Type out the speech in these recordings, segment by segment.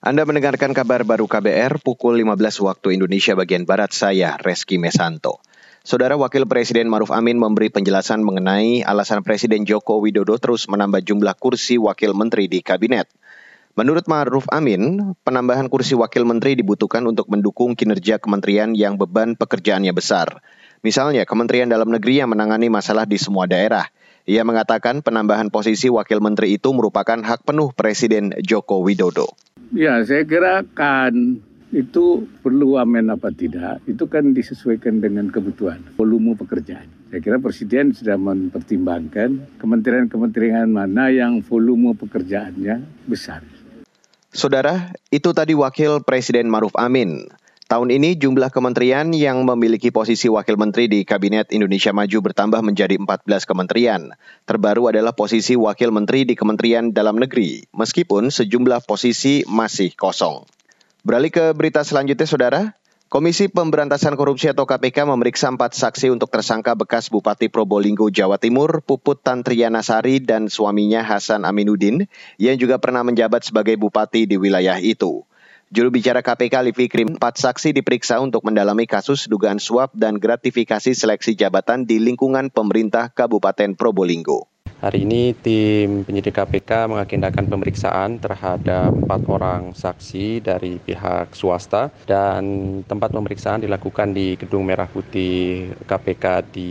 Anda mendengarkan kabar baru KBR pukul 15 waktu Indonesia bagian Barat saya, Reski Mesanto. Saudara Wakil Presiden Maruf Amin memberi penjelasan mengenai alasan Presiden Joko Widodo terus menambah jumlah kursi wakil menteri di kabinet. Menurut Maruf Amin, penambahan kursi wakil menteri dibutuhkan untuk mendukung kinerja kementerian yang beban pekerjaannya besar. Misalnya, Kementerian Dalam Negeri yang menangani masalah di semua daerah. Ia mengatakan penambahan posisi wakil menteri itu merupakan hak penuh Presiden Joko Widodo. Ya, saya kira kan itu perlu amen apa tidak, itu kan disesuaikan dengan kebutuhan, volume pekerjaan. Saya kira Presiden sudah mempertimbangkan kementerian-kementerian mana yang volume pekerjaannya besar. Saudara, itu tadi Wakil Presiden Maruf Amin. Tahun ini jumlah kementerian yang memiliki posisi wakil menteri di Kabinet Indonesia Maju bertambah menjadi 14 kementerian. Terbaru adalah posisi wakil menteri di Kementerian Dalam Negeri, meskipun sejumlah posisi masih kosong. Beralih ke berita selanjutnya, Saudara. Komisi Pemberantasan Korupsi atau KPK memeriksa empat saksi untuk tersangka bekas Bupati Probolinggo, Jawa Timur, Puput Tantriana Sari dan suaminya Hasan Aminuddin, yang juga pernah menjabat sebagai bupati di wilayah itu. Juru bicara KPK Livi Krim, empat saksi diperiksa untuk mendalami kasus dugaan suap dan gratifikasi seleksi jabatan di lingkungan pemerintah Kabupaten Probolinggo. Hari ini tim penyidik KPK mengagendakan pemeriksaan terhadap empat orang saksi dari pihak swasta dan tempat pemeriksaan dilakukan di Gedung Merah Putih KPK di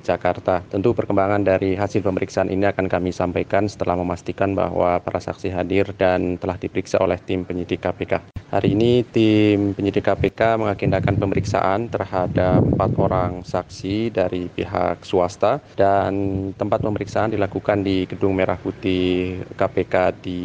Jakarta. Tentu perkembangan dari hasil pemeriksaan ini akan kami sampaikan setelah memastikan bahwa para saksi hadir dan telah diperiksa oleh tim penyidik KPK. Hari ini tim penyidik KPK mengagendakan pemeriksaan terhadap empat orang saksi dari pihak swasta dan tempat pemeriksaan dilakukan di Gedung Merah Putih KPK di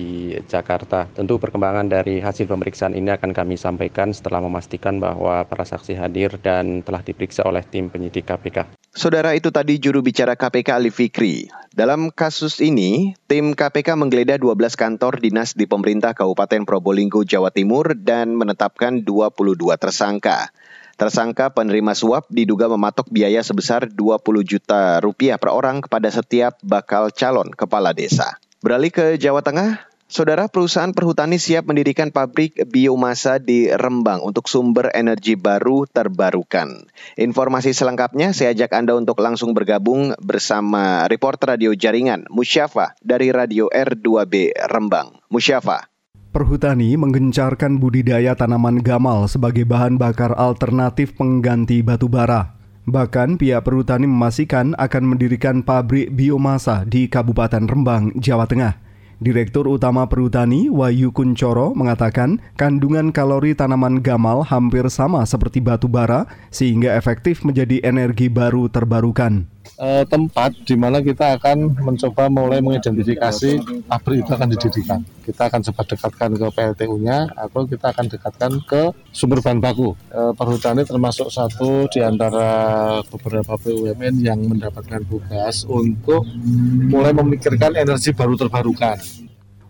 Jakarta. Tentu perkembangan dari hasil pemeriksaan ini akan kami sampaikan setelah memastikan bahwa para saksi hadir dan telah diperiksa oleh tim penyidik KPK. Saudara itu tadi juru bicara KPK Ali Fikri. Dalam kasus ini, tim KPK menggeledah 12 kantor dinas di pemerintah Kabupaten Probolinggo, Jawa Timur dan menetapkan 22 tersangka. Tersangka penerima suap diduga mematok biaya sebesar 20 juta rupiah per orang kepada setiap bakal calon kepala desa. Beralih ke Jawa Tengah, Saudara perusahaan perhutani siap mendirikan pabrik biomasa di Rembang untuk sumber energi baru terbarukan. Informasi selengkapnya saya ajak Anda untuk langsung bergabung bersama reporter radio jaringan Musyafa dari Radio R2B Rembang. Musyafa. Perhutani menggencarkan budidaya tanaman gamal sebagai bahan bakar alternatif pengganti batu bara. Bahkan pihak perhutani memastikan akan mendirikan pabrik biomasa di Kabupaten Rembang, Jawa Tengah. Direktur Utama Perhutani Wahyu Kuncoro mengatakan kandungan kalori tanaman gamal hampir sama seperti batu bara sehingga efektif menjadi energi baru terbarukan. E, tempat di mana kita akan mencoba mulai mengidentifikasi pabrik itu akan didirikan. Kita akan coba dekatkan ke PLTU-nya atau kita akan dekatkan ke sumber bahan baku. E, perhutani termasuk satu di antara beberapa BUMN yang mendapatkan tugas untuk mulai memikirkan energi baru terbarukan.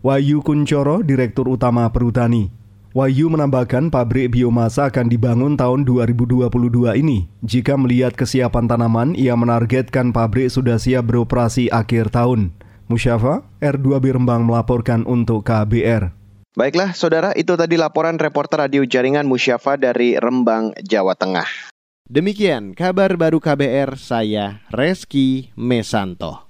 Wahyu Kuncoro, Direktur Utama Perhutani. Wahyu menambahkan pabrik biomasa akan dibangun tahun 2022 ini. Jika melihat kesiapan tanaman, ia menargetkan pabrik sudah siap beroperasi akhir tahun. Musyafa, R2B Rembang melaporkan untuk KBR. Baiklah, saudara, itu tadi laporan reporter radio jaringan Musyafa dari Rembang, Jawa Tengah. Demikian kabar baru KBR, saya Reski Mesanto.